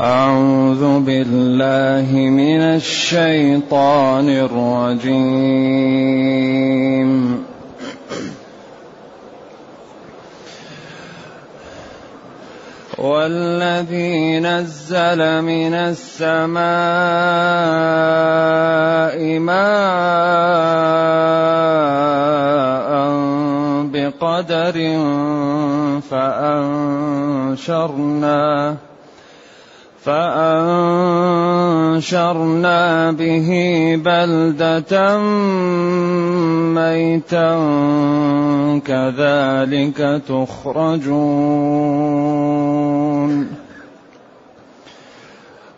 أعوذ بالله من الشيطان الرجيم. والذي نزل من السماء ماء بقدر فأنشرنا فأنشرنا به بلدة ميتا كذلك تخرجون.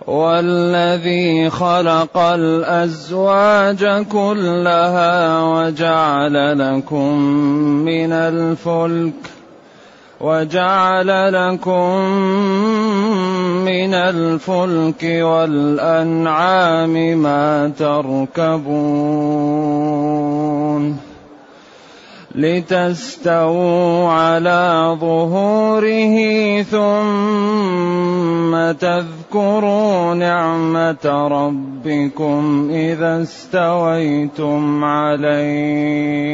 والذي خلق الأزواج كلها وجعل لكم من الفلك وجعل لكم من الفلك والأنعام ما تركبون لتستووا على ظهوره ثم تذكروا نعمة ربكم إذا استويتم عليه.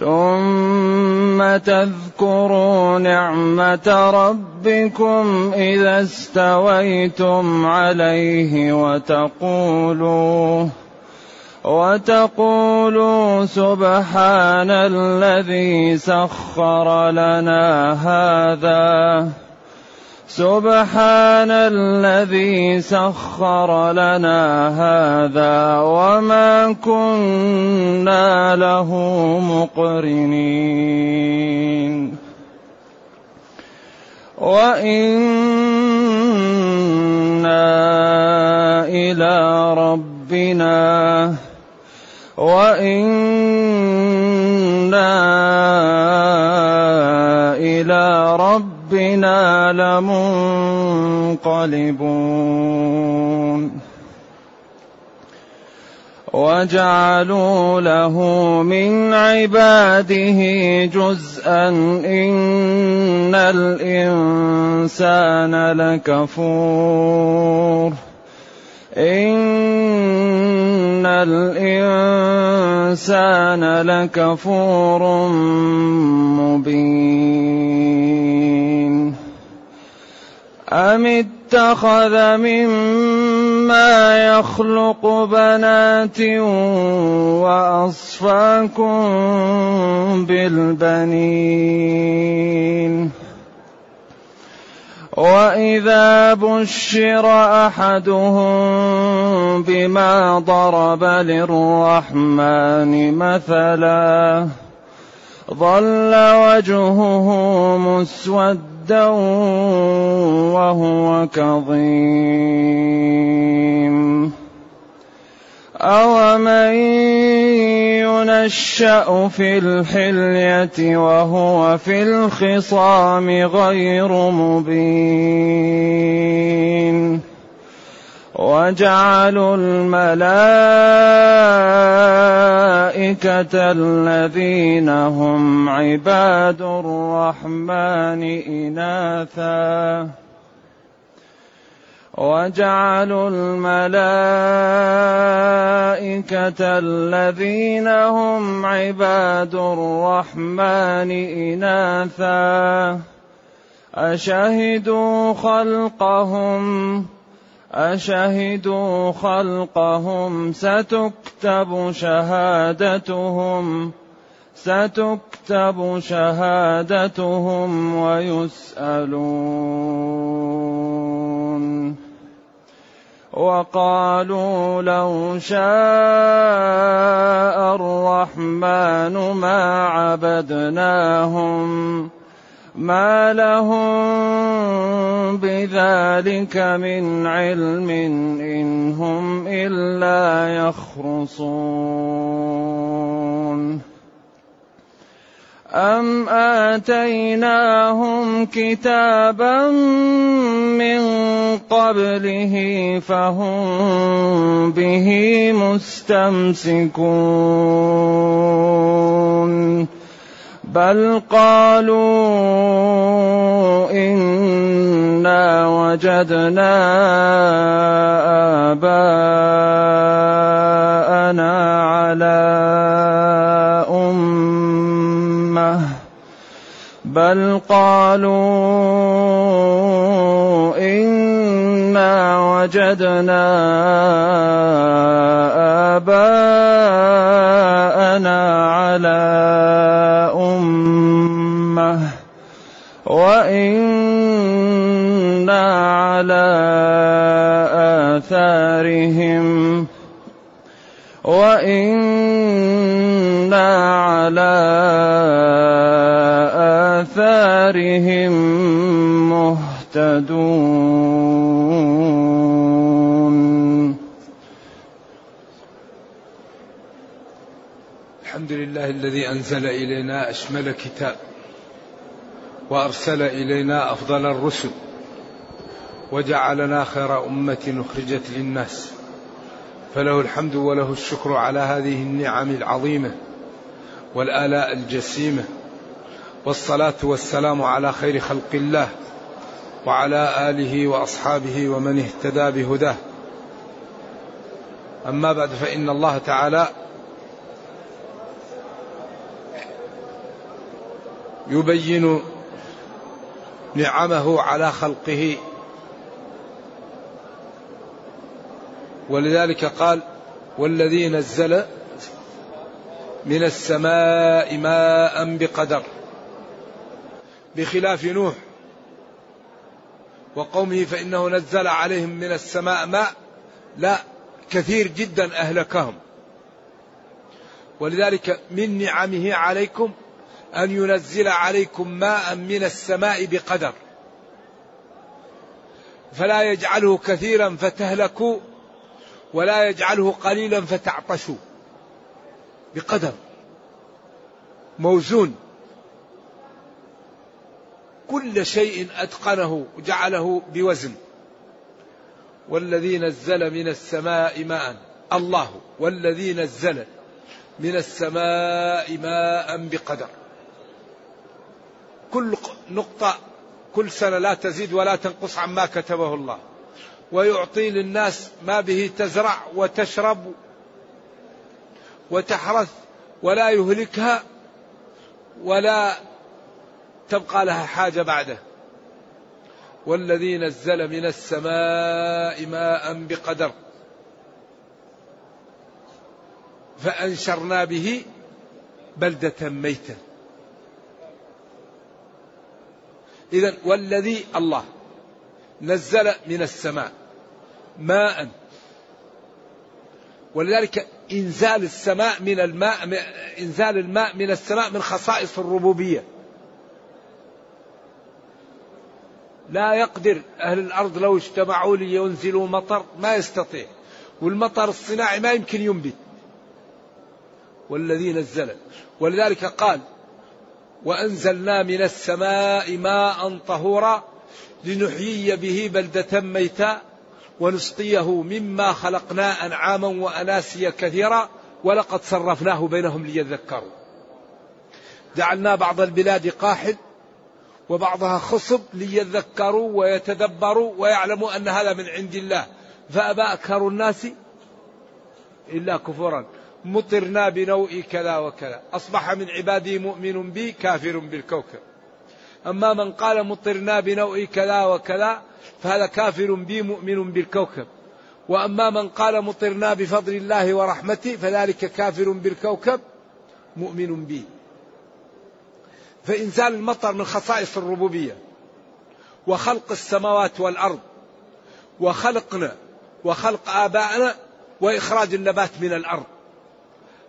ثم تذكروا نعمة ربكم إذا استويتم عليه وتقولوا وتقولوا سبحان الذي سخر لنا هذا سبحان الذي سخر لنا هذا وما كنا له مقرنين. وإنا إلى ربنا وإنا إلى ربنا ربنا لمنقلبون. وجعلوا له من عباده جزءا إن الإنسان لكفور. ان الانسان لكفور مبين ام اتخذ مما يخلق بنات واصفاكم بالبنين واذا بشر احدهم بما ضرب للرحمن مثلا ظل وجهه مسودا وهو كظيم أومن ينشأ في الحلية وهو في الخصام غير مبين. وجعلوا الملائكة الذين هم عباد الرحمن إناثا. وجعلوا الملائكة الذين هم عباد الرحمن إناثا أشهدوا خلقهم أشهدوا خلقهم ستكتب شهادتهم ستكتب شهادتهم ويسألون. وقالوا لو شاء الرحمن ما عبدناهم ما لهم بذلك من علم إن هم إلا يخرصون. أم آتيناهم كتابا من قبله فهم به مستمسكون بل قالوا إنا وجدنا آباءنا على بل قالوا إنا وجدنا آباءنا على أمة وإنا على آثارهم وإنا على آثارهم مهتدون. الحمد لله الذي أنزل إلينا أشمل كتاب وأرسل إلينا أفضل الرسل وجعلنا خير أمة أخرجت للناس. فله الحمد وله الشكر على هذه النعم العظيمة والآلاء الجسيمة. والصلاة والسلام على خير خلق الله وعلى آله وأصحابه ومن اهتدى بهداه. أما بعد فإن الله تعالى يبين نعمه على خلقه. ولذلك قال والذي نزل من السماء ماء بقدر. بخلاف نوح وقومه فإنه نزل عليهم من السماء ماء لا كثير جدا أهلكهم. ولذلك من نعمه عليكم أن ينزل عليكم ماء من السماء بقدر. فلا يجعله كثيرا فتهلكوا ولا يجعله قليلا فتعطشوا. بقدر. موزون. كل شيء أتقنه وجعله بوزن. والذي نزل من السماء ماء الله. والذي نزل من السماء ماء بقدر. كل نقطة كل سنة لا تزيد ولا تنقص عما كتبه الله. ويعطي للناس ما به تزرع وتشرب وتحرث ولا يهلكها ولا تبقى لها حاجة بعده. والذي نزل من السماء ماء بقدر. فأنشرنا به بلدة ميتة. إذا والذي الله نزل من السماء ماء. ولذلك إنزال السماء من الماء إنزال الماء من السماء من خصائص الربوبية. لا يقدر أهل الأرض لو اجتمعوا لينزلوا مطر ما يستطيع والمطر الصناعي ما يمكن ينبت. والذي نزل ولذلك قال وأنزلنا من السماء ماء طهورا لنحيي به بلدة ميتا ونسقيه مما خلقنا أنعاما وأناسيا كثيرا ولقد صرفناه بينهم ليذكروا. جعلنا بعض البلاد قاحل وبعضها خصب ليذكروا ويتدبروا ويعلموا أن هذا من عند الله. فأبى أكثر الناس إلا كفرا. مطرنا بنوء كذا وكذا. أصبح من عبادي مؤمن بي كافر بالكوكب. أما من قال مطرنا بنوء كذا وكذا فهذا كافر بي مؤمن بالكوكب. وأما من قال مطرنا بفضل الله ورحمته فذلك كافر بالكوكب مؤمن بي. فإنزال المطر من خصائص الربوبية وخلق السماوات والأرض وخلقنا وخلق آبائنا وإخراج النبات من الأرض.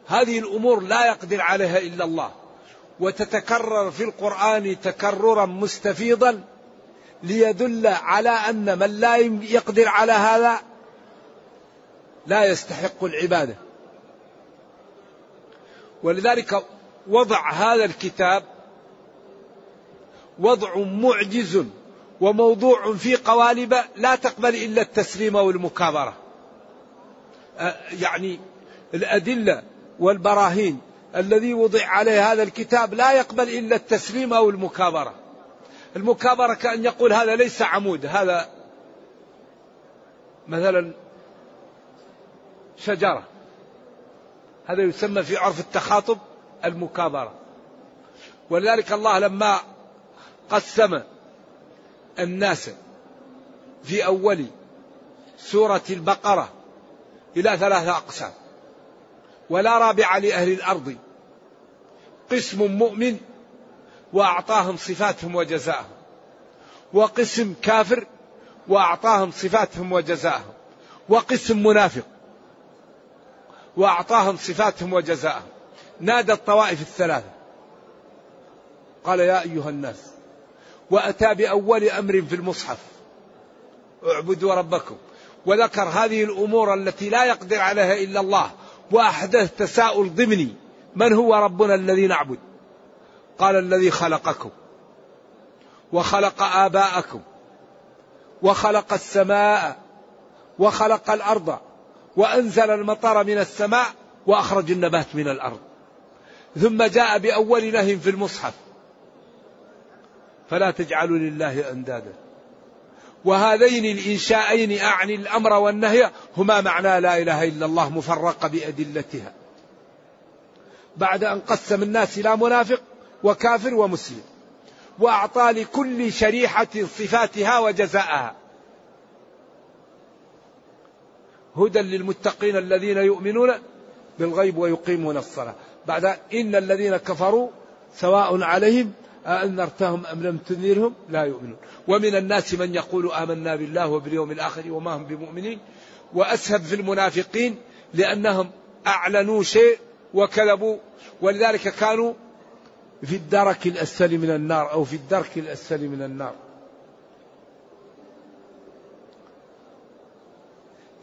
هذه الأمور لا يقدر عليها إلا الله وتتكرر في القرآن تكررا مستفيضا ليدل على أن من لا يقدر على هذا لا يستحق العبادة. ولذلك وضع هذا الكتاب وضع معجز وموضوع في قوالب لا تقبل إلا التسليم والمكابرة. يعني الأدلة والبراهين الذي وضع عليه هذا الكتاب لا يقبل إلا التسليم أو المكابرة المكابرة كأن يقول هذا ليس عمود هذا مثلا شجرة. هذا يسمى في عرف التخاطب المكابرة. ولذلك الله لما قسم الناس في أول سورة البقرة إلى ثلاثة أقسام. ولا رابع لأهل الأرض. قسم مؤمن وأعطاهم صفاتهم وجزاءهم. وقسم كافر وأعطاهم صفاتهم وجزاءهم. وقسم منافق وأعطاهم صفاتهم وجزاءهم. نادى الطوائف الثلاثة. قال يا أيها الناس وأتى بأول أمر في المصحف. اعبدوا ربكم. وذكر هذه الأمور التي لا يقدر عليها إلا الله. وأحدث تساؤل ضمني. من هو ربنا الذي نعبد؟ قال الذي خلقكم. وخلق آباءكم. وخلق السماء. وخلق الأرض. وأنزل المطر من السماء. وأخرج النبات من الأرض. ثم جاء بأول نهي في المصحف. فلا تجعلوا لله أندادا. وهذين الإنشاءين أعني الأمر والنهي هما معنى لا إله إلا الله مفرقة بأدلتها. بعد أن قسم الناس إلى منافق وكافر ومسلم وأعطى لكل شريحة صفاتها وجزاءها. هدى للمتقين الذين يؤمنون بالغيب ويقيمون الصلاة. بعد إن الذين كفروا سواء عليهم أنذرتهم أم لم تنذرهم؟ لا يؤمنون. ومن الناس من يقول آمنا بالله وباليوم الآخر وما هم بمؤمنين. وأسهب في المنافقين لأنهم أعلنوا شيء وكذبوا. ولذلك كانوا في الدرك الأسفل من النار أو في الدرك الأسفل من النار.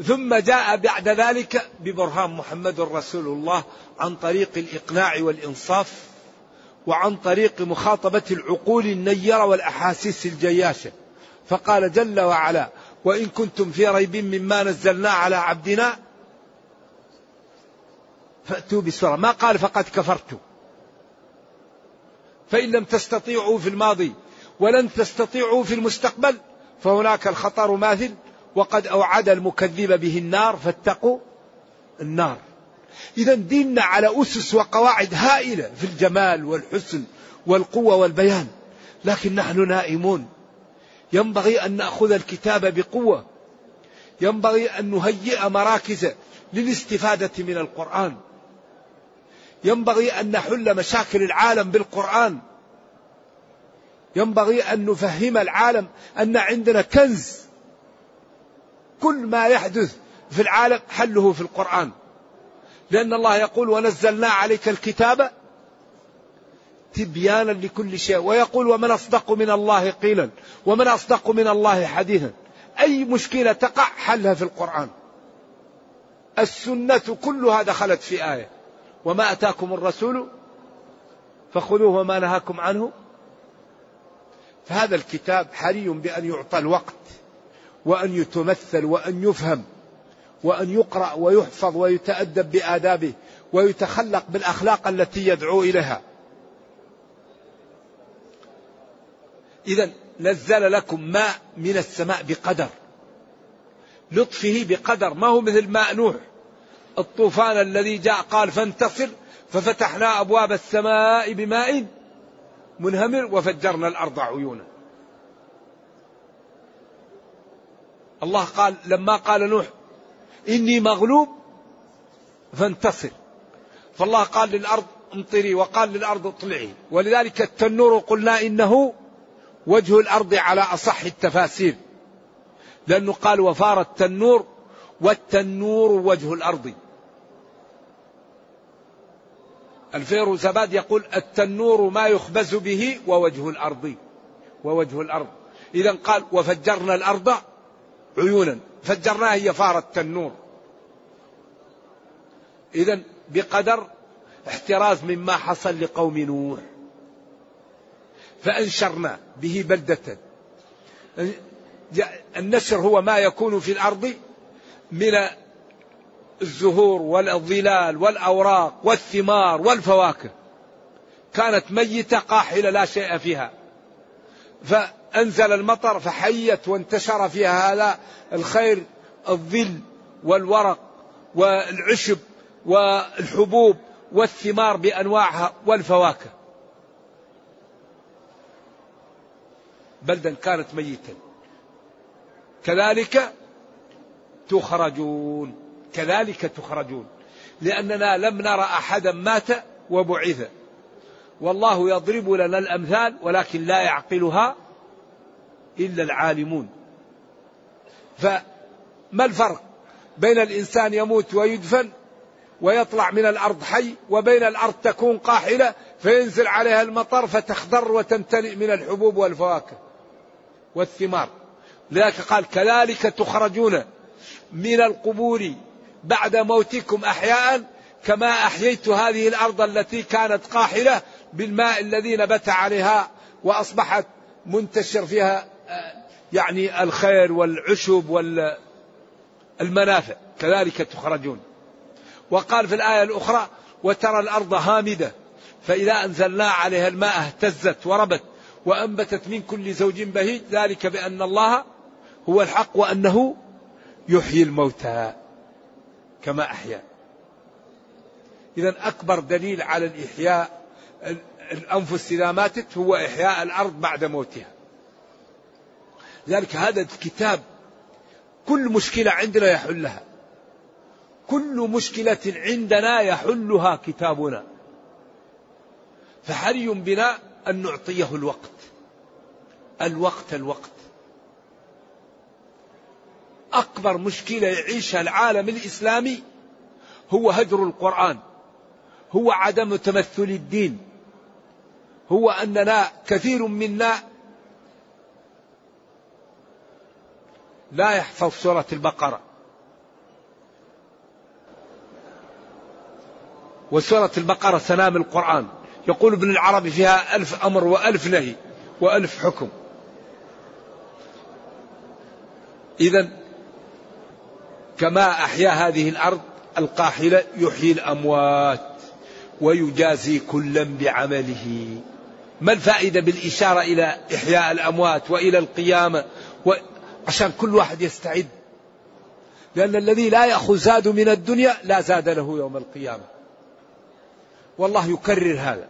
ثم جاء بعد ذلك ببرهان محمد رسول الله عن طريق الإقناع والإنصاف. وعن طريق مخاطبة العقول النيرة والأحاسيس الجياشة. فقال جل وعلا وإن كنتم في ريب مما نزلنا على عبدنا فأتوا بسورة. ما قال فقد كفرتم فإن لم تستطيعوا في الماضي ولن تستطيعوا في المستقبل فهناك الخطر ماثل. وقد أوعد المكذب به النار فاتقوا النار. إذا ديننا على أسس وقواعد هائلة في الجمال والحسن والقوة والبيان. لكن نحن نائمون. ينبغي أن نأخذ الكتاب بقوة. ينبغي أن نهيئ مراكز للاستفادة من القرآن. ينبغي أن نحل مشاكل العالم بالقرآن. ينبغي أن نفهم العالم أن عندنا كنز. كل ما يحدث في العالم حله في القرآن. لأن الله يقول ونزلنا عليك الكتاب تبيانا لكل شيء. ويقول ومن أصدق من الله قيلا ومن أصدق من الله حديثا. أي مشكلة تقع حلها في القرآن. السنة كلها دخلت في آية. وما أتاكم الرسول فخذوه وما نهاكم عنه. فهذا الكتاب حري بأن يعطى الوقت وأن يتمثل وأن يفهم. وأن يقرأ ويحفظ ويتأدب بآدابه ويتخلق بالأخلاق التي يدعو إليها. إذا نزل لكم ماء من السماء بقدر. لطفه بقدر. ما هو مثل ماء نوح؟ الطوفان الذي جاء قال فانتصر ففتحنا أبواب السماء بماء منهمر وفجرنا الأرض عيونا. الله قال لما قال نوح إني مغلوب فانتصر. فالله قال للأرض امطري وقال للأرض اطلعي. ولذلك التنور قلنا إنه وجه الأرض على أصح التفاسير. لأنه قال وفار التنور والتنور وجه الأرض. الفيروزباد يقول التنور ما يخبز به ووجه الأرض. ووجه الأرض. إذا قال وفجرنا الأرض عيونا. فجرناها هي فار التنور. إذا بقدر احتراز مما حصل لقوم نوح. فأنشرنا به بلدة. النشر هو ما يكون في الأرض من والزهور والظلال والأوراق والثمار والفواكه. كانت ميتة قاحلة لا شيء فيها. فأنزل المطر فحيت وانتشر فيها هذا الخير الظل والورق والعشب والحبوب والثمار بأنواعها والفواكه. بلدا كانت ميتا. كذلك تخرجون. كذلك تخرجون. لأننا لم نرى أحدا مات وبعث. والله يضرب لنا الأمثال ولكن لا يعقلها. إلا العالمون. فما الفرق بين الإنسان يموت ويدفن ويطلع من الأرض حي وبين الأرض تكون قاحلة فينزل عليها المطر فتخضر وتمتلئ من الحبوب والفواكه والثمار. لذلك قال كذلك تخرجون من القبور بعد موتكم أحياء كما أحييت هذه الأرض التي كانت قاحلة بالماء الذي نبت عليها وأصبحت منتشر فيها يعني الخير والعشب والمنافع كذلك تخرجون. وقال في الآية الأخرى وترى الأرض هامدة فإذا أنزلنا عليها الماء اهتزت وربت وأنبتت من كل زوج بهيج ذلك بأن الله هو الحق وأنه يحيي الموتى كما أحيا. إذا أكبر دليل على الإحياء الأنفس إذا ماتت هو إحياء الأرض بعد موتها. لذلك هذا الكتاب كل مشكلة عندنا يحلها. كل مشكلة عندنا يحلها كتابنا. فحري بنا أن نعطيه الوقت. الوقت الوقت. أكبر مشكلة يعيشها العالم الإسلامي هو هجر القرآن. هو عدم تمثل الدين. هو أننا كثير منا لا يحفظ سورة البقرة. وسورة البقرة سلام القرآن. يقول ابن العربي فيها ألف أمر وألف نهي وألف حكم. إذا كما أحيا هذه الأرض القاحلة يحيي الأموات ويجازي كلا بعمله. ما الفائدة بالإشارة إلى إحياء الأموات وإلى القيامة؟ و... عشان كل واحد يستعد. لأن الذي لا يأخذ زاد من الدنيا لا زاد له يوم القيامة. والله يكرر هذا.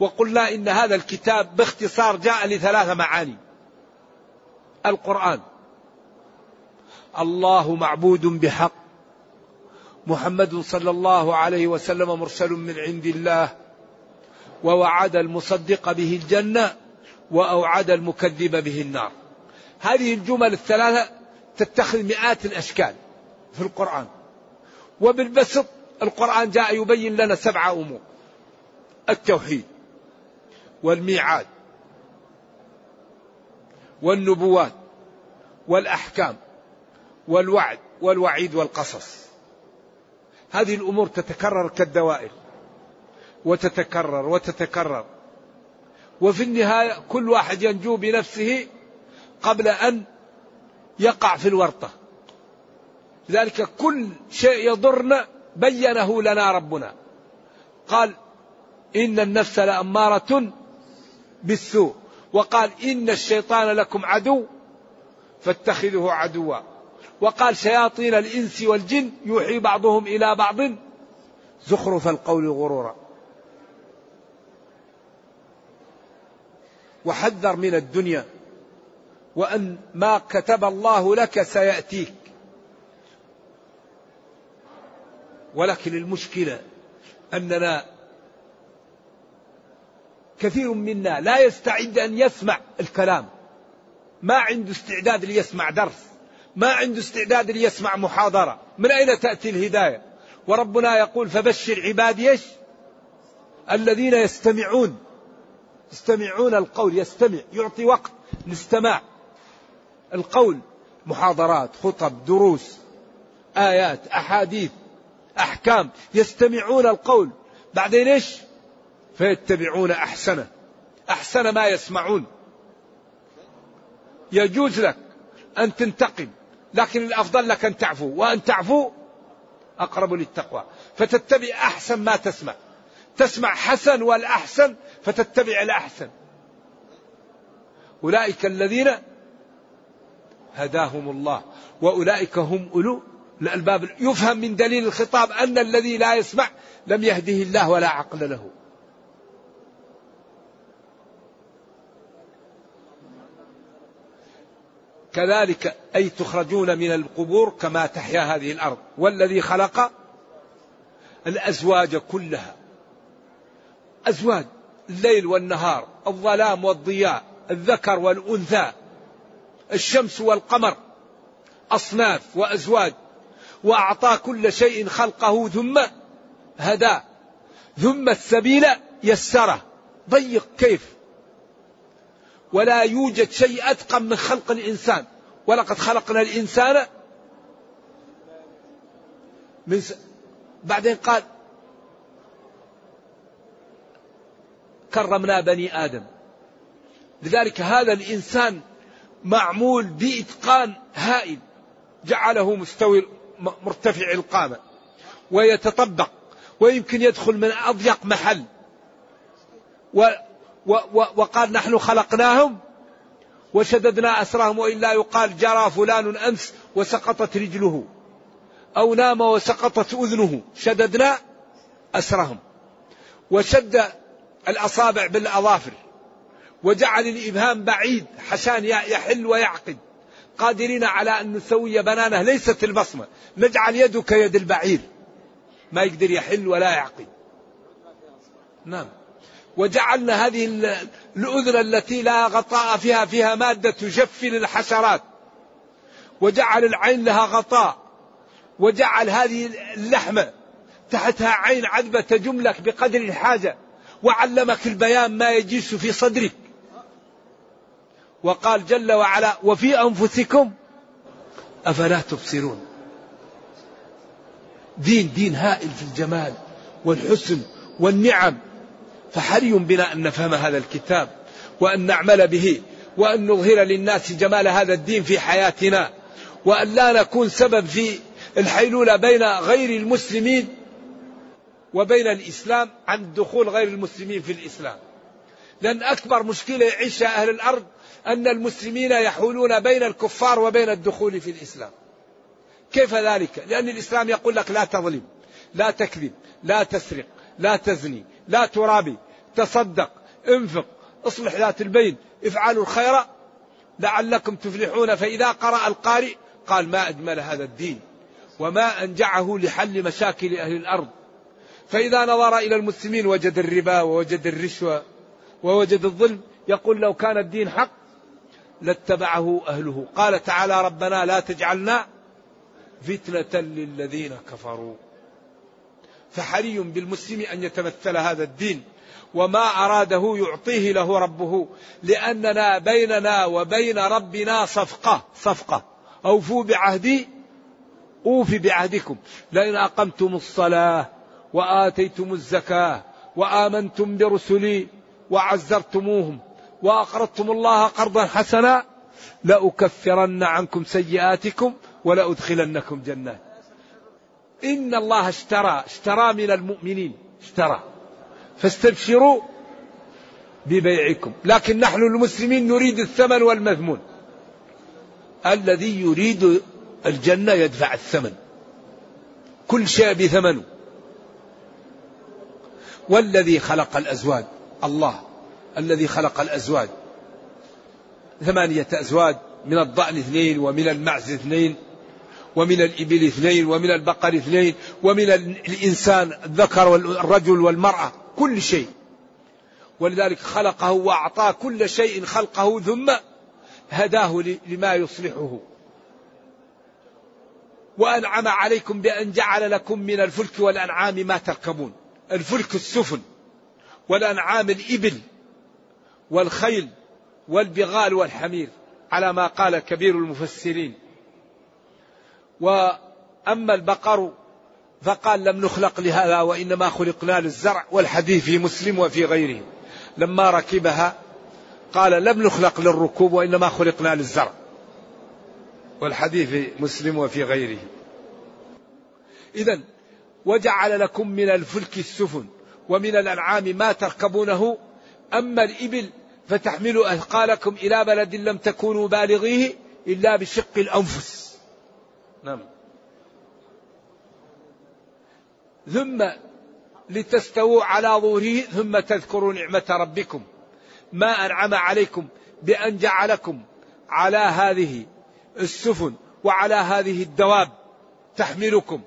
وقلنا إن هذا الكتاب باختصار جاء لثلاث معاني. القرآن. الله معبود بحق. محمد صلى الله عليه وسلم مرسل من عند الله. ووعد المصدق به الجنة. وأوعد المكذب به النار. هذه الجمل الثلاثة تتخذ مئات الأشكال في القرآن. وبالبسط القرآن جاء يبين لنا سبع أمور. التوحيد والميعاد والنبوات والأحكام والوعد والوعيد والقصص. هذه الأمور تتكرر كالدوائر وتتكرر وتتكرر. وفي النهاية كل واحد ينجو بنفسه قبل أن يقع في الورطة. لذلك كل شيء يضرنا بينه لنا ربنا. قال إن النفس لأمارة بالسوء. وقال إن الشيطان لكم عدو فاتخذه عدوا. وقال شياطين الإنس والجن يوحي بعضهم إلى بعض زخرف القول غرورا. وحذر من الدنيا وأن ما كتب الله لك سيأتيك. ولكن المشكلة أننا كثير منا لا يستعد أن يسمع الكلام. ما عنده استعداد ليسمع درس. ما عنده استعداد ليسمع محاضرة. من أين تأتي الهداية؟ وربنا يقول فبشر عبادي إيش؟ الذين يستمعون. يستمعون القول يستمع يعطي وقت للاستماع القول محاضرات خطب دروس آيات أحاديث أحكام يستمعون القول. بعدين إيش؟ فيتبعون أحسنه. أحسن ما يسمعون. يجوز لك أن تنتقم لكن الأفضل لك أن تعفو وأن تعفو أقرب للتقوى. فتتبع أحسن ما تسمع. تسمع حسن والأحسن فتتبع الأحسن. أولئك الذين هداهم الله. وأولئك هم أولو الألباب. يفهم من دليل الخطاب أن الذي لا يسمع لم يهده الله ولا عقل له. كذلك أي تخرجون من القبور كما تحيا هذه الأرض. والذي خلق الأزواج كلها. أزواج الليل والنهار الظلام والضياء الذكر والأنثى. الشمس والقمر أصناف وأزواج وأعطى كل شيء خلقه ثم هدى ثم السبيل يسره. ضيق كيف؟ ولا يوجد شيء أتقن من خلق الإنسان. ولقد خلقنا الإنسان من س... بعدين قال كرمنا بني آدم. لذلك هذا الإنسان معمول بإتقان هائل جعله مستوي مرتفع القامة ويتطبق ويمكن يدخل من أضيق محل و و و وقال نحن خلقناهم وشددنا أسرهم وإلا يقال جرى فلان أمس وسقطت رجله أو نام وسقطت أذنه شددنا أسرهم وشد الأصابع بالأظافر وجعل الإبهام بعيد. حشان يحل ويعقد. قادرين على أن نسوي بنانه. ليست البصمة. نجعل يده كيد البعير. ما يقدر يحل ولا يعقد. نعم. وجعلنا هذه الأذن التي لا غطاء فيها فيها مادة تجفل الحشرات وجعل العين لها غطاء. وجعل هذه اللحمة تحتها عين عذبة تجم لك بقدر الحاجة. وعلمك البيان ما يجيش في صدرك. وقال جل وعلا وفي أنفسكم أفلا تبصرون. دين دين هائل في الجمال والحسن والنعم. فحري بنا أن نفهم هذا الكتاب وأن نعمل به وأن نظهر للناس جمال هذا الدين في حياتنا وأن لا نكون سبب في الحيلولة بين غير المسلمين وبين الإسلام عن دخول غير المسلمين في الإسلام. لأن أكبر مشكلة يعيشها أهل الأرض أن المسلمين يحولون بين الكفار وبين الدخول في الإسلام. كيف ذلك؟ لأن الإسلام يقول لك لا تظلم لا تكذب لا تسرق لا تزني لا ترابي تصدق انفق اصلح ذات البين افعلوا الخير لعلكم تفلحون. فإذا قرأ القارئ قال ما أجمل هذا الدين وما أنجعه لحل مشاكل أهل الأرض. فإذا نظر إلى المسلمين وجد الربا ووجد الرشوة ووجد الظلم يقول لو كان الدين حق لاتبعه أهله. قال تعالى ربنا لا تجعلنا فتنة للذين كفروا. فحري بالمسلم أن يتمثل هذا الدين وما أراده يعطيه له ربه لأننا بيننا وبين ربنا صفقة صفقة. أوفوا بعهدي أوف بعهدكم. لئن أقمتم الصلاة وآتيتم الزكاة وآمنتم برسلي وعزرتموهم وأقرضتم الله قرضا حسنا لأكفرن عنكم سيئاتكم ولأدخلنكم جنات إن الله اشترى اشترى من المؤمنين اشترى. فاستبشروا ببيعكم. لكن نحن المسلمين نريد الثمن والمذمون. الذي يريد الجنة يدفع الثمن. كل شيء بثمنه. والذي خلق الأزواج. الله. الذي خلق الأزواج. ثمانية أزواج من الضأن اثنين ومن المعز اثنين ومن الإبل اثنين ومن البقر اثنين ومن الإنسان الذكر والرجل والمرأة كل شيء. ولذلك خلقه وأعطاه كل شيء خلقه ثم هداه لما يصلحه. وأنعم عليكم بأن جعل لكم من الفلك والأنعام ما تركبون. الفلك السفن والأنعام الإبل. والخيل والبغال والحمير على ما قال كبير المفسرين. وأما البقر فقال لم نخلق لهذا وإنما خلقنا للزرع والحديث في مسلم وفي غيره. لما ركبها قال لم نخلق للركوب وإنما خلقنا للزرع والحديث في مسلم وفي غيره. إذا وجعل لكم من الفلك السفن ومن الأنعام ما تركبونه أما الإبل فتحملوا أثقالكم إلى بلد لم تكونوا بالغيه إلا بشق الأنفس. نعم. ثم لتستووا على ظهوره ثم تذكروا نعمة ربكم. ما أنعم عليكم بأن جعلكم على هذه السفن وعلى هذه الدواب تحملكم.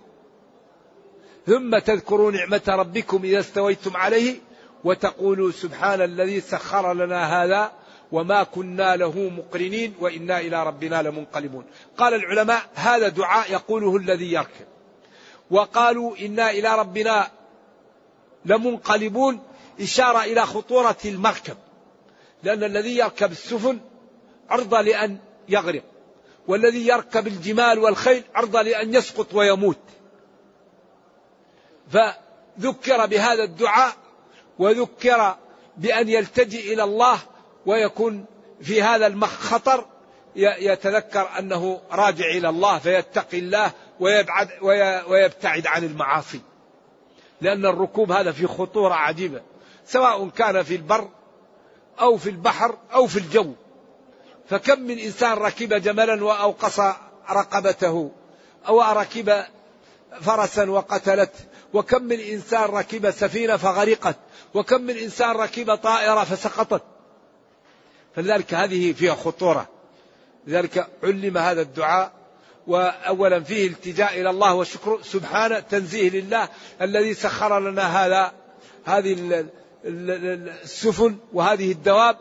ثم تذكروا نعمة ربكم إذا استويتم عليه وتقولوا سبحان الذي سخر لنا هذا وما كنا له مقرنين وإنا إلى ربنا لمنقلبون. قال العلماء هذا دعاء يقوله الذي يركب. وقالوا إنا إلى ربنا لمنقلبون. إشارة إلى خطورة المركب. لأن الذي يركب السفن عرضة لأن يغرق. والذي يركب الجمال والخيل عرضة لأن يسقط ويموت. فذكر بهذا الدعاء وذكر بأن يلتجئ إلى الله ويكون في هذا المخطر يتذكر أنه راجع إلى الله فيتقي الله ويبعد ويبتعد عن المعاصي. لأن الركوب هذا في خطورة عجيبة سواء كان في البر أو في البحر أو في الجو. فكم من إنسان ركب جملا وأوقص رقبته أو ركب فرسا وقتلت وكم من إنسان ركب سفينة فغرقت وكم من إنسان ركب طائرة فسقطت. فلذلك هذه فيها خطورة. لذلك علم هذا الدعاء وأولا فيه التجاء إلى الله والشكر سبحانه تنزيه لله الذي سخر لنا هذا هذه السفن وهذه الدواب.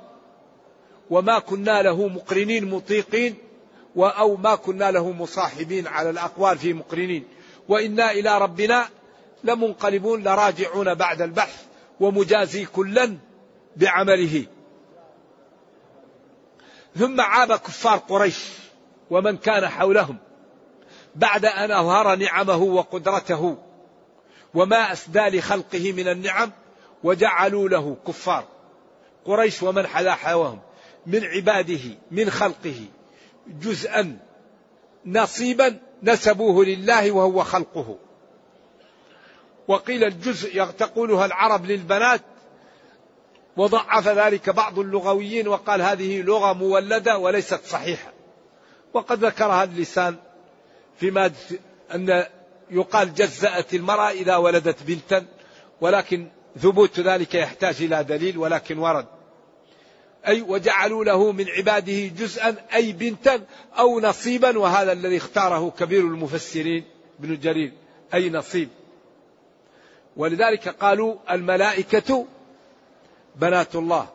وما كنا له مقرنين مطيقين أو ما كنا له مصاحبين على الأقوال في مقرنين. وإنا إلى ربنا لمنقلبون لراجعون بعد البحث ومجازي كلا بعمله. ثم عاب كفار قريش ومن كان حولهم بعد أن أظهر نعمه وقدرته وما أسدى لخلقه من النعم وجعلوا له كفار. قريش ومن حلا حواهم من عباده من خلقه جزءا نصيبا نسبوه لله وهو خلقه. وقيل الجزء تقولها العرب للبنات. وضعف ذلك بعض اللغويين وقال هذه لغة مولدة وليست صحيحة. وقد ذكرها اللسان فيما أن يقال جزأت المرأة إذا ولدت بنتا ولكن ثبوت ذلك يحتاج إلى دليل ولكن ورد. أي وجعلوا له من عباده جزءا أي بنتا أو نصيبا وهذا الذي اختاره كبير المفسرين ابن جرير. أي نصيب. ولذلك قالوا الملائكة بنات الله.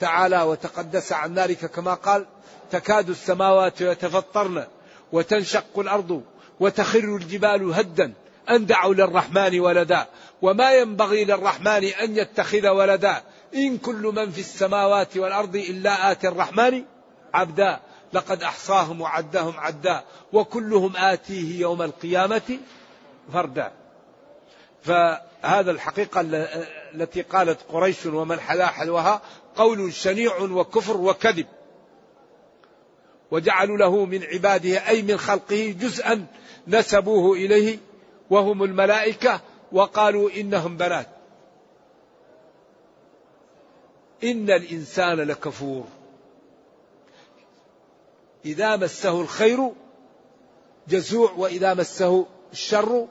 تعالى وتقدس عن ذلك كما قال تكاد السماوات يتفطرن وتنشق الأرض وتخر الجبال هدا أن دعوا للرحمن ولدا وما ينبغي للرحمن أن يتخذ ولدا. إن كل من في السماوات والأرض إلا آتي الرحمن عبدا. لقد أحصاهم وعدهم عدا وكلهم آتيه يوم القيامة فردا. فهذا الحقيقة التي قالت قريش ومن حلا حلوها قول شنيع وكفر وكذب. وجعلوا له من عباده أي من خلقه جزءا نسبوه إليه وهم الملائكة وقالوا إنهم بنات. إن الإنسان لكفور. إذا مسه الخير جزوع وإذا مسه الشر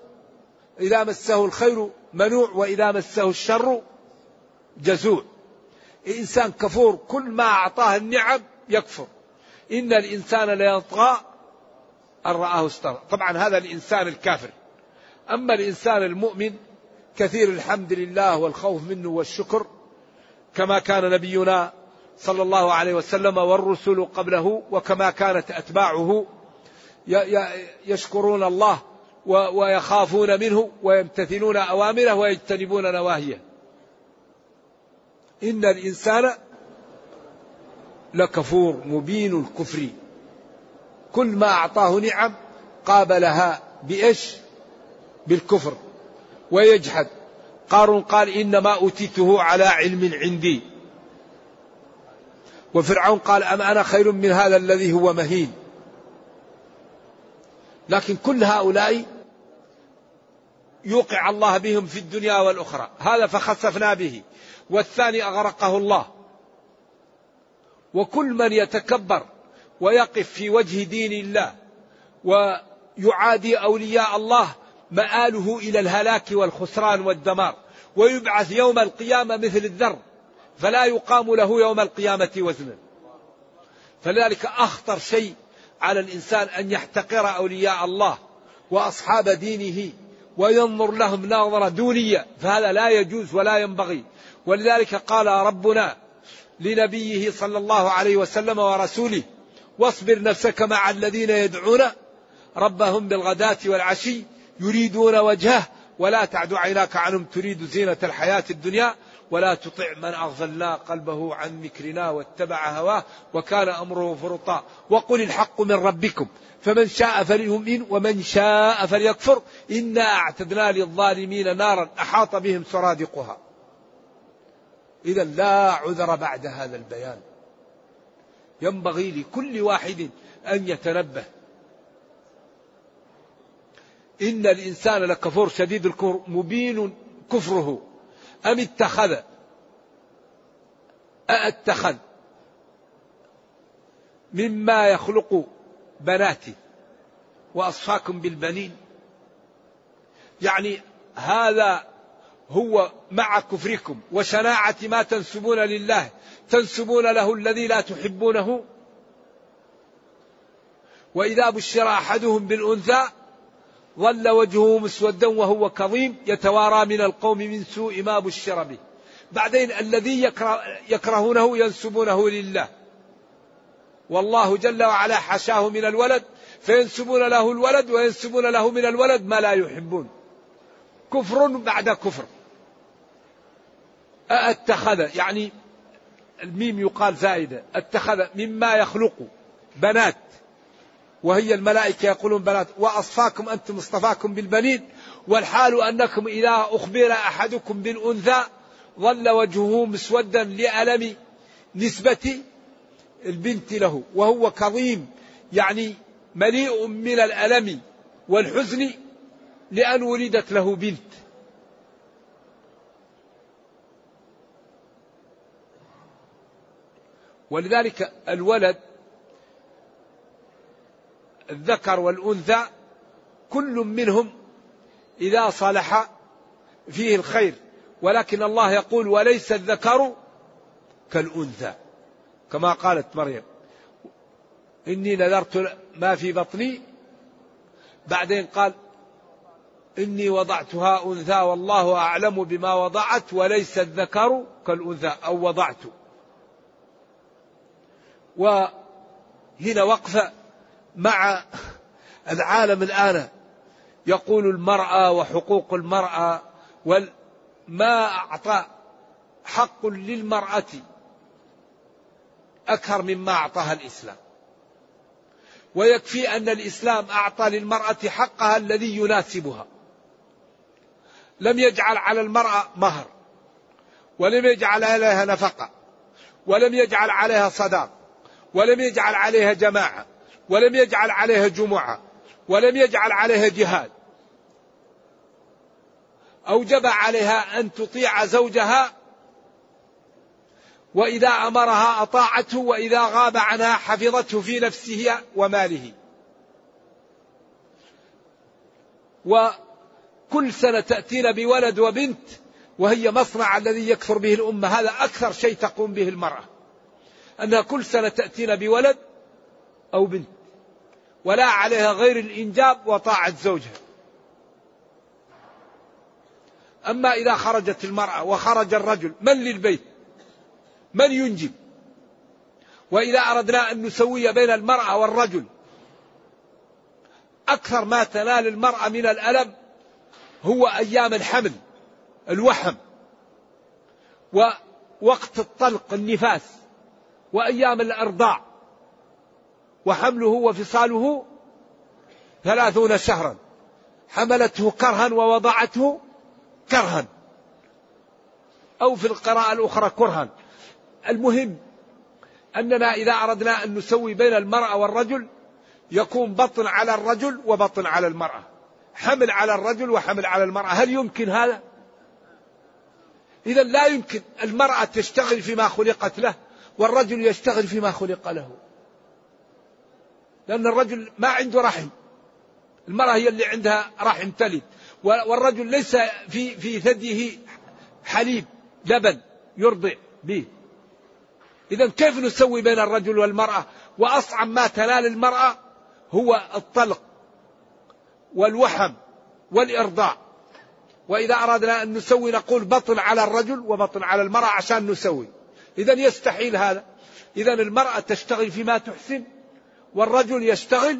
إذا مسه الخير منوع وإذا مسه الشر جزوع. إنسان كفور كل ما أعطاه النعم يكفر. إن الإنسان ليطغى أن رآه استغنى طبعا هذا الإنسان الكافر. أما الإنسان المؤمن كثير الحمد لله والخوف منه والشكر كما كان نبينا صلى الله عليه وسلم والرسل قبله وكما كانت أتباعه يشكرون الله ويخافون منه ويمتثلون أوامره ويجتنبون نواهيه. إن الإنسان لكفور مبين الكفر. كل ما أعطاه نعم قابلها بإيش؟ بالكفر. ويجحد. قارون قال إنما أوتيته على علم عندي. وفرعون قال أم أنا خير من هذا الذي هو مهين. لكن كل هؤلاء يوقع الله بهم في الدنيا والأخرى. هذا فخسفنا به. والثاني أغرقه الله. وكل من يتكبر ويقف في وجه دين الله ويعادي أولياء الله مآله إلى الهلاك والخسران والدمار. ويبعث يوم القيامة مثل الذر. فلا يقام له يوم القيامة وزنا. فلذلك أخطر شيء على الإنسان أن يحتقر أولياء الله وأصحاب دينه. وينظر لهم نظرة دونية فهذا لا يجوز ولا ينبغي. ولذلك قال ربنا لنبيه صلى الله عليه وسلم ورسوله واصبر نفسك مع الذين يدعون ربهم بالغداة والعشي يريدون وجهه ولا تعد عيناك عنهم تريد زينة الحياة الدنيا ولا تطع من أغفلنا قلبه عن ذكرنا واتبع هواه وكان أمره فرطا وقل الحق من ربكم فمن شاء فليؤمن ومن شاء فليكفر إنا أعتدنا للظالمين نارا أحاط بهم سرادقها. إذا لا عذر بعد هذا البيان. ينبغي لكل واحد أن يتنبه. إن الإنسان لكفور شديد الكفر مبين كفره. أم اتخذ؟ أاتخذ مما يخلق بناتي وأصفاكم بالبنين. يعني هذا هو مع كفركم وشناعة ما تنسبون لله. تنسبون له الذي لا تحبونه. وإذا بشر أحدهم بالأنثى ظل وجهه مسودا وهو كظيم يتوارى من القوم من سوء ما بشر به. بعدين الذي يكره يكرهونه ينسبونه لله. والله جل وعلا حاشاه من الولد فينسبون له الولد وينسبون له من الولد ما لا يحبون. كفر بعد كفر. اتخذ يعني الميم يقال زائدة. أتخذ مما يخلق بنات. وهي الملائكة يقولون بنات وأصفاكم أنتم اصطفاكم بالبنين والحال أنكم إذا أخبر أحدكم بالأنثى ظل وجهه مسودا لألم نسبة البنت له وهو كظيم يعني مليء من الألم والحزن لأن ولدت له بنت. ولذلك الولد الذكر والأنثى كل منهم إذا صلح فيه الخير. ولكن الله يقول وليس الذكر كالأنثى كما قالت مريم. إني نذرت ما في بطني. بعدين قال إني وضعتها أنثى والله أعلم بما وضعت وليس الذكر كالأنثى أو وضعت. وهنا وقفة مع العالم الآن يقول المرأة وحقوق المرأة ما أعطى حق للمرأة أكثر مما أعطاها الإسلام. ويكفي أن الإسلام أعطى للمرأة حقها الذي يناسبها. لم يجعل على المرأة مهر ولم يجعل عليها نفقة ولم يجعل عليها صداق ولم يجعل عليها جماعة. ولم يجعل عليها جمعة ولم يجعل عليها جهاد. أوجب عليها أن تطيع زوجها وإذا أمرها أطاعته وإذا غاب عنها حفظته في نفسه وماله. وكل سنة تأتينا بولد وبنت وهي مصنع الذي يكثر به الأمة. هذا أكثر شيء تقوم به المرأة. أنها كل سنة تأتينا بولد أو بنت. ولا عليها غير الإنجاب وطاعة زوجها. أما إذا خرجت المرأة وخرج الرجل من للبيت؟ من ينجب؟ وإذا أردنا أن نسوي بين المرأة والرجل أكثر ما تنال المرأة من الألم هو أيام الحمل الوحم ووقت الطلق النفاس وأيام الأرضاع. وحمله وفصاله ثلاثون شهرا. حملته كرها ووضعته كرها. أو في القراءة الأخرى كرها. المهم أننا إذا أردنا أن نسوي بين المرأة والرجل يكون بطن على الرجل وبطن على المرأة. حمل على الرجل وحمل على المرأة. هل يمكن هذا؟ إذا لا يمكن. المرأة تشتغل فيما خلقت له والرجل يشتغل فيما خلق له. لأن الرجل ما عنده رحم. المرأة هي اللي عندها رحم تلد. والرجل ليس في في ثديه حليب لبن يرضع به. إذا كيف نسوي بين الرجل والمرأة؟ وأصعب ما تنال المرأة هو الطلق والوحم والإرضاع. وإذا أردنا أن نسوي نقول بطن على الرجل وبطن على المرأة عشان نسوي. إذا يستحيل هذا. إذا المرأة تشتغل فيما تحسن والرجل يشتغل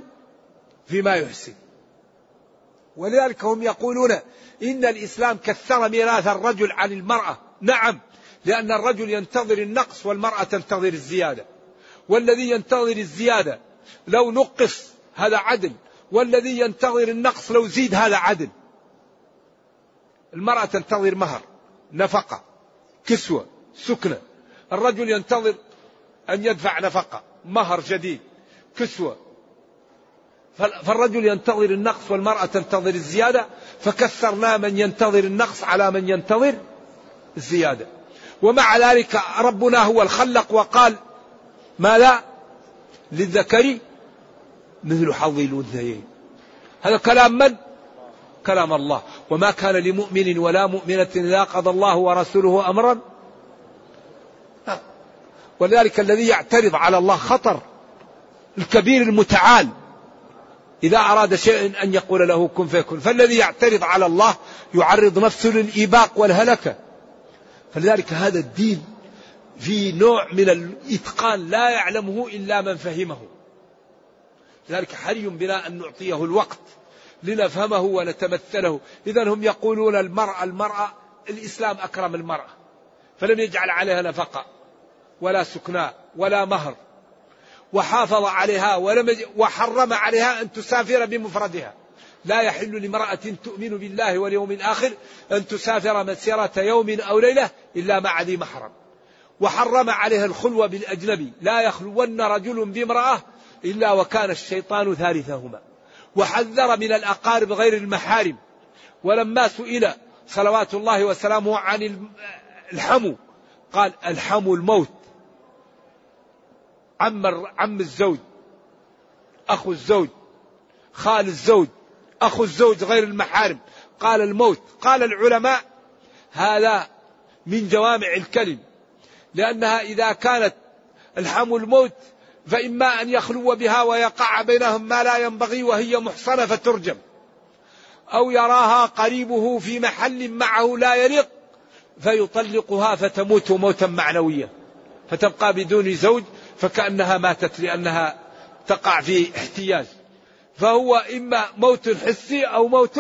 فيما يحسن. ولذلك هم يقولون إن الإسلام كثر ميراث الرجل عن المرأة. نعم لأن الرجل ينتظر النقص والمرأة تنتظر الزيادة. والذي ينتظر الزيادة لو نقص هذا عدل والذي ينتظر النقص لو زيد هذا عدل. المرأة تنتظر مهر نفقة كسوة سكنة. الرجل ينتظر أن يدفع نفقة مهر جديد. كسوة. فالرجل ينتظر النقص والمرأة تنتظر الزيادة فكثرنا من ينتظر النقص على من ينتظر الزيادة. ومع ذلك ربنا هو الخلق وقال ما لا للذكر مثل حظ الأنثيين. هذا كلام من؟ كلام الله. وما كان لمؤمن ولا مؤمنة إذا قضى الله ورسوله أمرا. ولذلك الذي يعترض على الله خطر. الكبير المتعال. إذا أراد شيء أن يقول له كن فيكون. فالذي يعترض على الله يعرض نفسه للإيباق والهلكة. فلذلك هذا الدين في نوع من الإتقان لا يعلمه إلا من فهمه. لذلك حري بنا أن نعطيه الوقت لنفهمه ونتمثله. إذا هم يقولون المرأة المرأة الإسلام أكرم المرأة. فلم يجعل عليها نفقة ولا سكناء ولا مهر. وحافظ عليها ولم وحرم عليها أن تسافر بمفردها. لا يحل لامرأة تؤمن بالله واليوم الآخر أن تسافر مسيرة يوم أو ليلة إلا مع ذي محرم. وحرم عليها الخلوة بالأجنبي. لا يخلون رجل بامرأة إلا وكان الشيطان ثالثهما. وحذر من الأقارب غير المحارم. ولما سئل صلوات الله وسلامه عن الحمو قال الحمو الموت. عم عم الزوج أخو الزوج خال الزوج أخو الزوج غير المحارم. قال الموت قال العلماء هذا من جوامع الكلم لأنها إذا كانت الحم الموت فإما أن يخلو بها ويقع بينهم ما لا ينبغي وهي محصنة فترجم أو يراها قريبه في محل معه لا يليق فيطلقها فتموت موتا معنويا فتبقى بدون زوج فكأنها ماتت لأنها تقع في احتياج. فهو إما موت حسي أو موت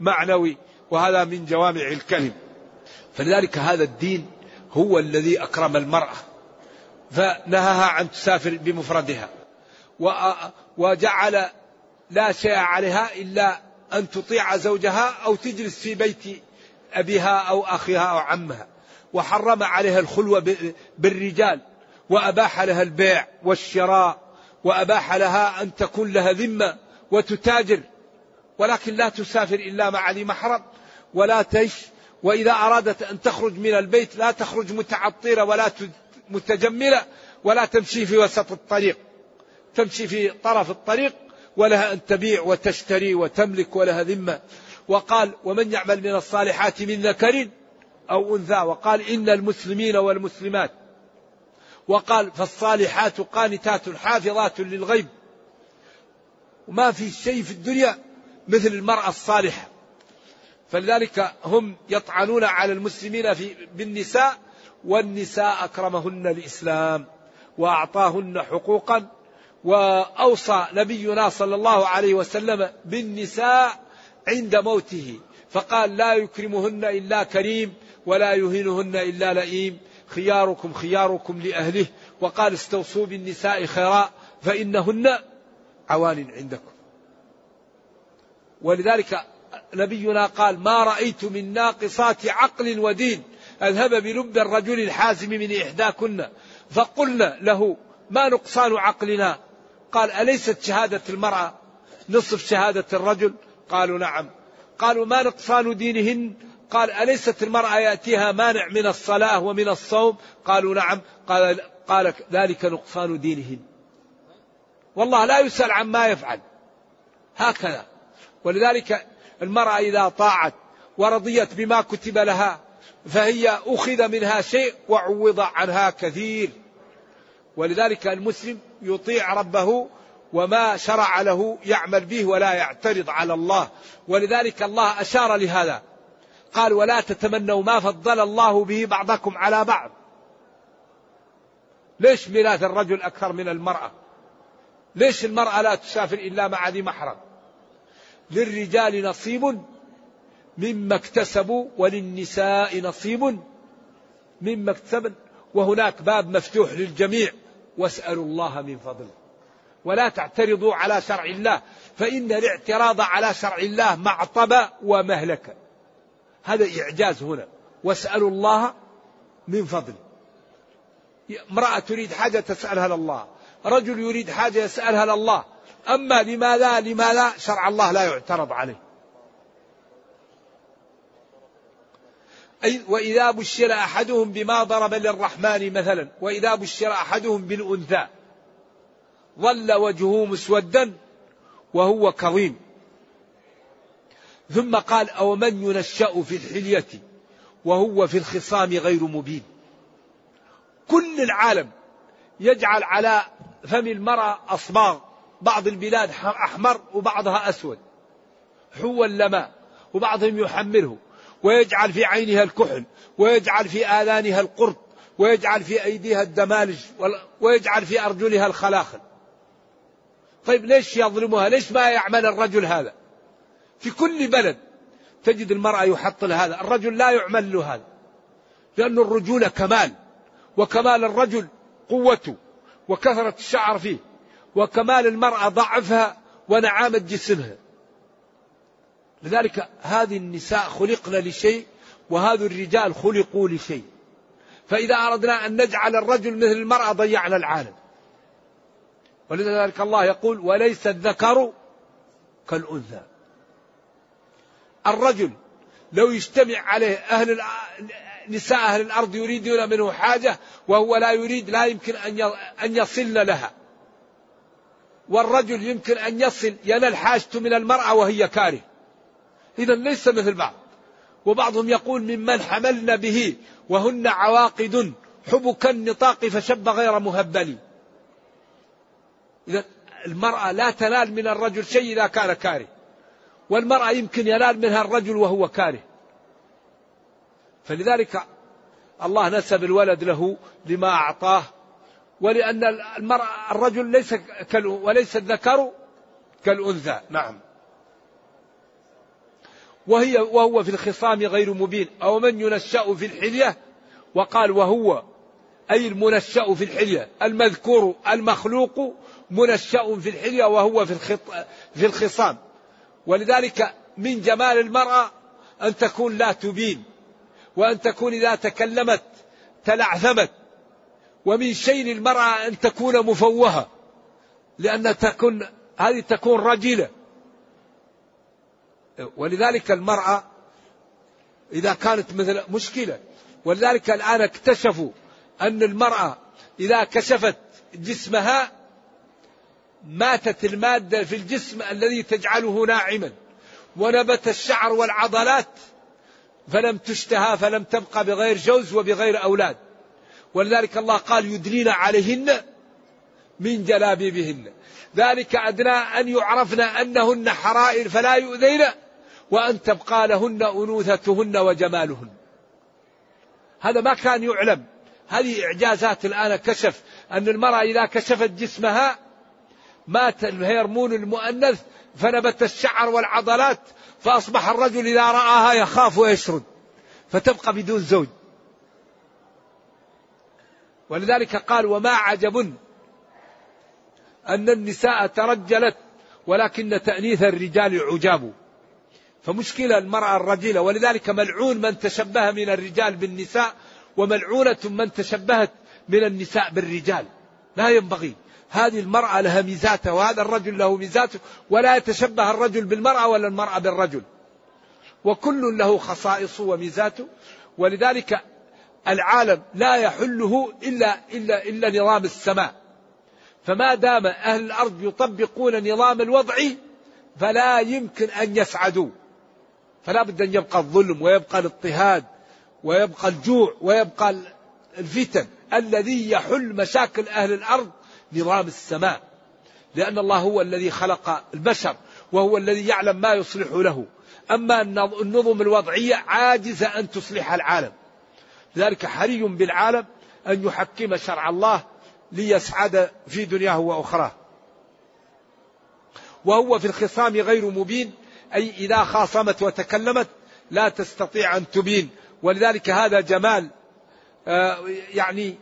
معنوي وهذا من جوامع الكلم. فلذلك هذا الدين هو الذي أكرم المرأة فنهاها عن تسافر بمفردها وجعل لا شيء عليها إلا أن تطيع زوجها أو تجلس في بيت أبيها أو أخيها أو عمها. وحرم عليها الخلوة بالرجال. وأباح لها البيع والشراء وأباح لها أن تكون لها ذمة وتتاجر. ولكن لا تسافر إلا مع ذي محرم ولا تعيش وإذا أرادت أن تخرج من البيت لا تخرج متعطرة ولا متجملة ولا تمشي في وسط الطريق. تمشي في طرف الطريق ولها أن تبيع وتشتري وتملك ولها ذمة. وقال ومن يعمل من الصالحات من ذكر أو أنثى؟ وقال إن المسلمين والمسلمات وقال فالصالحات قانتات حافظات للغيب. وما في شيء في الدنيا مثل المرأة الصالحة. فلذلك هم يطعنون على المسلمين في بالنساء والنساء أكرمهن الإسلام وأعطاهن حقوقا وأوصى نبينا صلى الله عليه وسلم بالنساء عند موته. فقال لا يكرمهن إلا كريم ولا يهينهن إلا لئيم. خياركم خياركم لأهله وقال استوصوا بالنساء خيرا فإنهن عوان عندكم. ولذلك نبينا قال ما رأيت من ناقصات عقل ودين أذهب بلب الرجل الحازم من إحداكن فقلنا له ما نقصان عقلنا؟ قال أليست شهادة المرأة نصف شهادة الرجل؟ قالوا نعم. قالوا ما نقصان دينهن؟ قال أليست المرأة يأتيها مانع من الصلاة ومن الصوم؟ قالوا نعم. قال, قال ذلك نقصان دينهن. والله لا يسأل عما يفعل. هكذا. ولذلك المرأة إذا طاعت ورضيت بما كتب لها فهي أخذ منها شيء وعوض عنها كثير. ولذلك المسلم يطيع ربه وما شرع له يعمل به ولا يعترض على الله. ولذلك الله أشار لهذا. قال ولا تتمنوا ما فضل الله به بعضكم على بعض. ليش ميراث الرجل أكثر من المرأة؟ ليش المرأة لا تسافر إلا مع ذي محرم؟ للرجال نصيب مما اكتسبوا وللنساء نصيب مما اكتسبوا وهناك باب مفتوح للجميع. واسألوا الله من فضله ولا تعترضوا على شرع الله. فإن الاعتراض على شرع الله معطبة ومهلكة هذا إعجاز هنا. واسألوا الله من فضله امرأة تريد حاجة تسألها لله. رجل يريد حاجة يسألها لله. أما لماذا لماذا شرع الله لا يعترض عليه. وإذا بشر أحدهم بما ضرب للرحمن مثلا وإذا بشر أحدهم بالأنثى ظل وجهه مسودا وهو كظيم. ثم قال أو من ينشأ في الحلية وهو في الخصام غير مبين. كل العالم يجعل على فم المرأة أصباغ بعض البلاد أحمر وبعضها أسود حو اللماء وبعضهم يحمله ويجعل في عينها الكحل ويجعل في آذانها القرط ويجعل في أيديها الدمالج ويجعل في أرجلها الخلاخل. طيب ليش يظلمها؟ ليش ما يعمل الرجل هذا؟ في كل بلد تجد المرأة يحط هذا. الرجل لا يعمل له هذا لأن الرجولة كمال وكمال الرجل قوته وكثرة الشعر فيه وكمال المرأة ضعفها ونعامة جسمها. لذلك هذه النساء خلقن لشيء وهذا الرجال خلقوا لشيء. فإذا أردنا أن نجعل الرجل مثل المرأة ضيعنا العالم. ولذلك الله يقول وليس الذكر كالأنثى. الرجل لو يجتمع عليه أهل نساء أهل الأرض يريدون منه حاجة وهو لا يريد لا يمكن أن يصلن لها. والرجل يمكن أن يصل ينال حاجته من المرأة وهي كاره. إذا ليس مثل بعض. وبعضهم يقول ممن حملن به وهن عواقد حبك النطاق فشب غير مهبل. إذا المرأة لا تنال من الرجل شيء إذا كان كاره. والمرأة يمكن ينال منها الرجل وهو كاره. فلذلك الله نسب الولد له لما أعطاه ولأن المرأة الرجل ليس وليس الذكر كالأنثى. نعم. وهي وهو في الخصام غير مبين. أو من ينشأ في الحلية؟ وقال وهو أي المنشأ في الحلية. المذكور المخلوق منشأ في الحلية وهو في في الخصام. ولذلك من جمال المرأة أن تكون لا تبين وأن تكون إذا تكلمت تلعثمت ومن شين المرأة أن تكون مفوهة لأن تكون هذه تكون رجلة. ولذلك المرأة إذا كانت مثل مشكلة ولذلك الآن اكتشفوا أن المرأة إذا كشفت جسمها ماتت المادة في الجسم الذي تجعله ناعما ونبت الشعر والعضلات فلم تشتهى فلم تبقى بغير جوز وبغير أولاد. ولذلك الله قال يدنين عليهن من جلابيبهن. ذلك أدنى أن يعرفن أنهن حرائر فلا يؤذين وأن تبقى لهن أنوثتهن وجمالهن. هذا ما كان يعلم. هذه إعجازات الآن كشف أن المرأة إذا كشفت جسمها مات الهرمون المؤنث فنبت الشعر والعضلات فأصبح الرجل إذا رآها يخاف ويشرد فتبقى بدون زوج. ولذلك قال وما عجب أن النساء ترجلت ولكن تأنيث الرجال عجاب. فمشكلة المرأة الرجلة ولذلك ملعون من تشبه من الرجال بالنساء وملعونة من تشبهت من النساء بالرجال. لا ينبغي. هذه المرأة لها ميزاتها وهذا الرجل له ميزاته ولا يتشبه الرجل بالمرأة ولا المرأة بالرجل. وكل له خصائصه وميزاته ولذلك العالم لا يحله إلا, إلا, إلا نظام السماء. فما دام أهل الأرض يطبقون نظام الوضع فلا يمكن أن يسعدوا. فلا بد أن يبقى الظلم ويبقى الاضطهاد ويبقى الجوع ويبقى الفتن الذي يحل مشاكل أهل الأرض نظام السماء. لأن الله هو الذي خلق البشر وهو الذي يعلم ما يصلح له. أما النظم الوضعية عاجزة أن تصلح العالم. لذلك حري بالعالم أن يحكم شرع الله ليسعد في دنياه وأخراه. وهو في الخصام غير مبين أي إذا خاصمت وتكلمت لا تستطيع أن تبين. ولذلك هذا جمال آه، يعني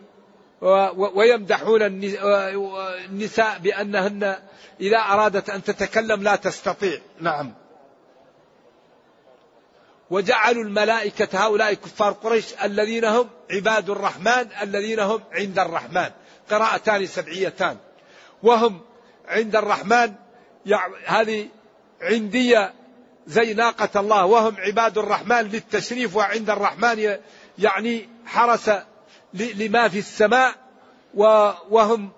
ويمدحون النساء بأنهن إذا أرادت أن تتكلم لا تستطيع. نعم. وجعلوا الملائكة هؤلاء كفار قريش الذين هم عباد الرحمن الذين هم عند الرحمن. قراءتان سبعيتان. وهم عند الرحمن هذه عندية زي ناقة الله. وهم عباد الرحمن للتشريف وعند الرحمن يعني حرس لما في السماء وهم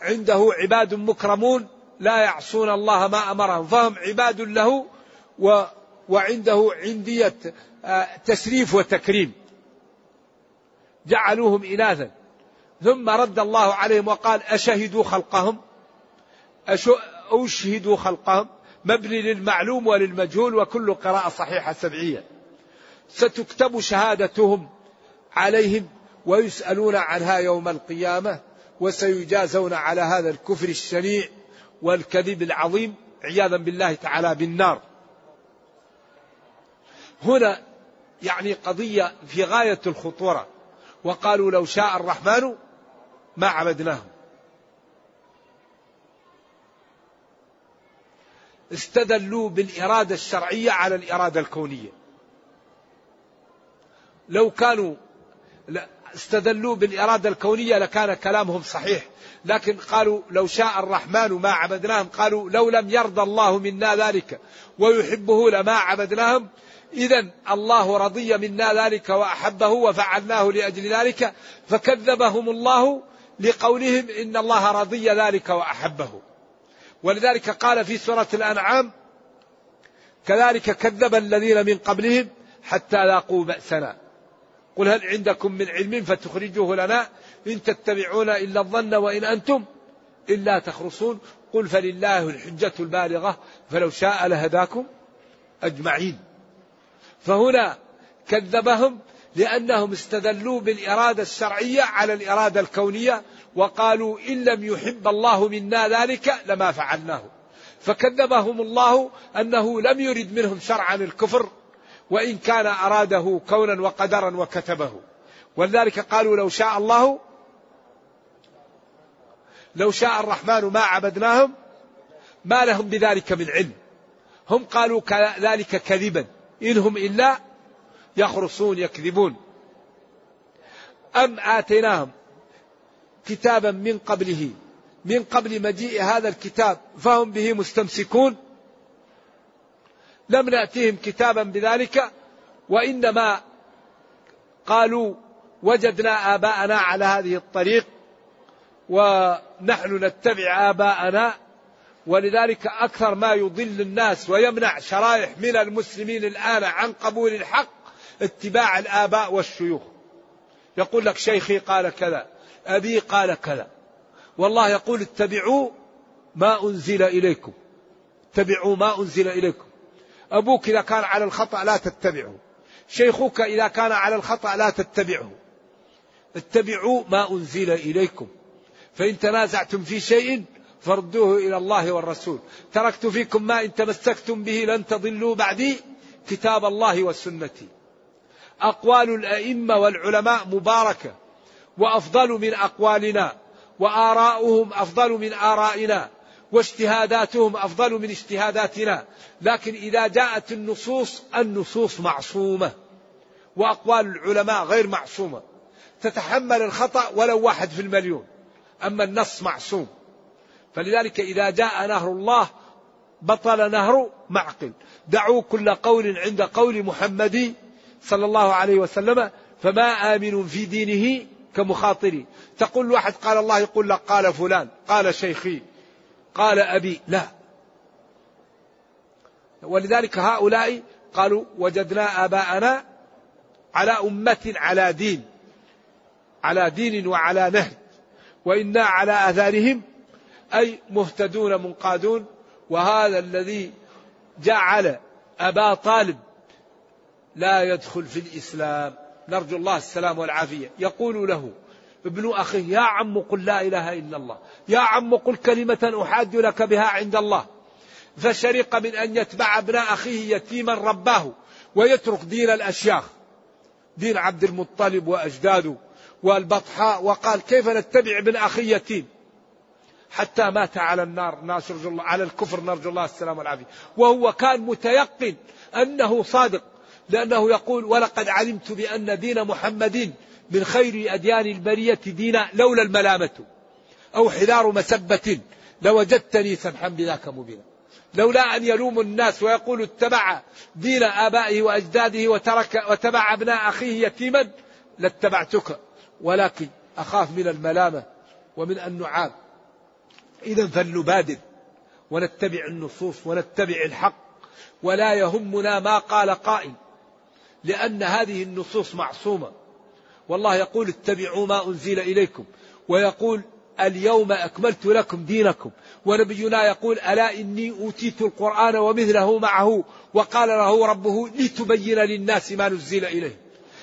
عنده عباد مكرمون لا يعصون الله ما أمرهم فهم عباد له وعنده عندية آه، تشريف وتكريم. جعلوهم إناثا. ثم رد الله عليهم وقال أشهدوا خلقهم؟ أشهدوا خلقهم؟ مبني للمعلوم وللمجهول وكل قراءة صحيحة سبعية. ستكتب شهادتهم عليهم ويسألون عنها يوم القيامة وسيجازون على هذا الكفر الشنيع والكذب العظيم عياذا بالله تعالى بالنار. هنا يعني قضية في غاية الخطورة. وقالوا لو شاء الرحمن ما عبدناهم. استدلوا بالإرادة الشرعية على الإرادة الكونية. لو كانوا استدلوا بالإرادة الكونية لكان كلامهم صحيح. لكن قالوا لو شاء الرحمن ما عبدناهم قالوا لو لم يرضى الله منا ذلك ويحبه لما عبدناهم إذا الله رضي منا ذلك وأحبه وفعلناه لأجل ذلك فكذبهم الله لقولهم إن الله رضي ذلك وأحبه. ولذلك قال في سورة الأنعام كذلك كذب الذين من قبلهم حتى لاقوا بأسنا قل هل عندكم من علم فتخرجوه لنا إن تتبعون إلا الظن وإن أنتم إلا تخرصون قل فلله الحجة البالغة فلو شاء لهداكم أجمعين. فهنا كذبهم لأنهم استدلوا بالإرادة الشرعية على الإرادة الكونية وقالوا إن لم يحب الله منا ذلك لما فعلناه. فكذبهم الله أنه لم يرد منهم شرعا الكفر وإن كان أراده كونا وقدرا وكتبه. ولذلك قالوا لو شاء الله لو شاء الرحمن ما عبدناهم ما لهم بذلك من علم. هم قالوا ذلك كذبا. إن هم إلا يخرصون يكذبون. أم آتيناهم كتابا من قبله من قبل مجيء هذا الكتاب فهم به مستمسكون؟ لم نأتهم كتابا بذلك وإنما قالوا وجدنا آباءنا على هذه الطريق ونحن نتبع آباءنا ولذلك أكثر ما يضل الناس ويمنع شرائح من المسلمين الآن عن قبول الحق اتباع الآباء والشيوخ. يقول لك شيخي قال كذا أبي قال كذا والله يقول اتبعوا ما أنزل إليكم اتبعوا ما أنزل إليكم. أبوك إذا كان على الخطأ لا تتبعه. شيخك إذا كان على الخطأ لا تتبعه. اتبعوا ما أنزل إليكم. فإن تنازعتم في شيء فردوه إلى الله والرسول. تركت فيكم ما إن تمسكتم به لن تضلوا بعدي كتاب الله وسنتي. أقوال الأئمة والعلماء مباركة. وأفضل من أقوالنا. وآراؤهم أفضل من آرائنا. واجتهاداتهم أفضل من اجتهاداتنا. لكن إذا جاءت النصوص النصوص معصومة. وأقوال العلماء غير معصومة. تتحمل الخطأ ولو واحد في المليون. أما النص معصوم. فلذلك إذا جاء نهر الله بطل نهر معقل. دعوا كل قول عند قول محمد صلى الله عليه وسلم فما آمن في دينه كمخاطري. تقول واحد قال الله يقول لك قال فلان قال شيخي. قال أبي لا. ولذلك هؤلاء قالوا وجدنا آباءنا على أمة على دين على دين وعلى نهج وإنا على آثارهم أي مهتدون منقادون وهذا الذي جعل أبا طالب لا يدخل في الإسلام. نرجو الله السلام والعافية. يقول له ابن أخيه يا عم قل لا إله إلا الله يا عم قل كلمة أحاج لك بها عند الله. فشرق من أن يتبع ابن أخيه يتيما رباه ويترك دين الأشياخ دين عبد المطلب وأجداده والبطحاء وقال كيف نتبع ابن أخي يتيم؟ حتى مات على النار نرجو الله على الكفر نرجو الله السلام والعافية. وهو كان متيقن أنه صادق لأنه يقول ولقد علمت بأن دين محمد من خير أديان البرية دينا لولا الملامة. أو حذار مسبة. لوجدتني سمحا بذاك مبينا. لولا أن يلوم الناس ويقول اتبع دين آبائه وأجداده وترك وتبع أبناء أخيه يتيما لاتبعتك. ولكن أخاف من الملامة ومن النعاب إذا فلنبادر ونتبع النصوص ونتبع الحق. ولا يهمنا ما قال قائل. لأن هذه النصوص معصومة. والله يقول اتبعوا ما أنزل إليكم ويقول اليوم أكملت لكم دينكم ونبينا يقول ألا إني أوتيت القرآن ومثله معه وقال له ربه لتبين للناس ما نزل إليه.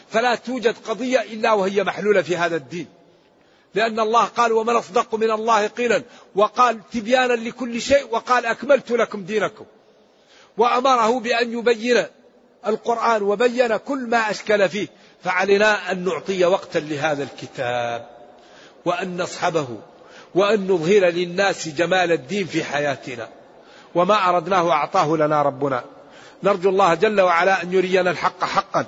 فلا توجد قضية إلا وهي محلولة في هذا الدين. لأن الله قال ومن أصدق من الله قيلا وقال تبيانا لكل شيء وقال أكملت لكم دينكم. وأمره بأن يبين القرآن وبين كل ما أشكل فيه. فعلينا أن نعطي وقتا لهذا الكتاب وأن نصحبه وأن نظهر للناس جمال الدين في حياتنا. وما أردناه أعطاه لنا ربنا. نرجو الله جل وعلا أن يرينا الحق حقا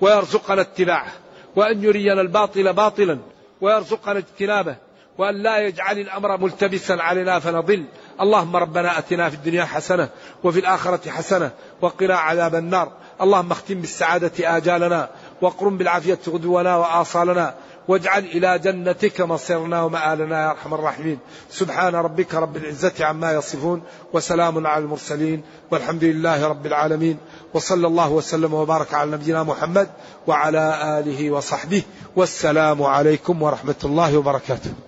ويرزقنا اتباعه وأن يرينا الباطل باطلا ويرزقنا اجتنابه وأن لا يجعل الأمر ملتبسا علينا فنضل. اللهم ربنا أتنا في الدنيا حسنة وفي الآخرة حسنة وقنا عذاب النار. اللهم اختم بالسعادة آجالنا واقرم بالعافية غدونا وآصالنا واجعل إلى جنتك مصيرنا ومآلنا يا أرحم الراحمين. سبحان ربك رب العزة عما يصفون وسلام على المرسلين والحمد لله رب العالمين. وصلى الله وسلم وبارك على نبينا محمد وعلى آله وصحبه. والسلام عليكم ورحمة الله وبركاته.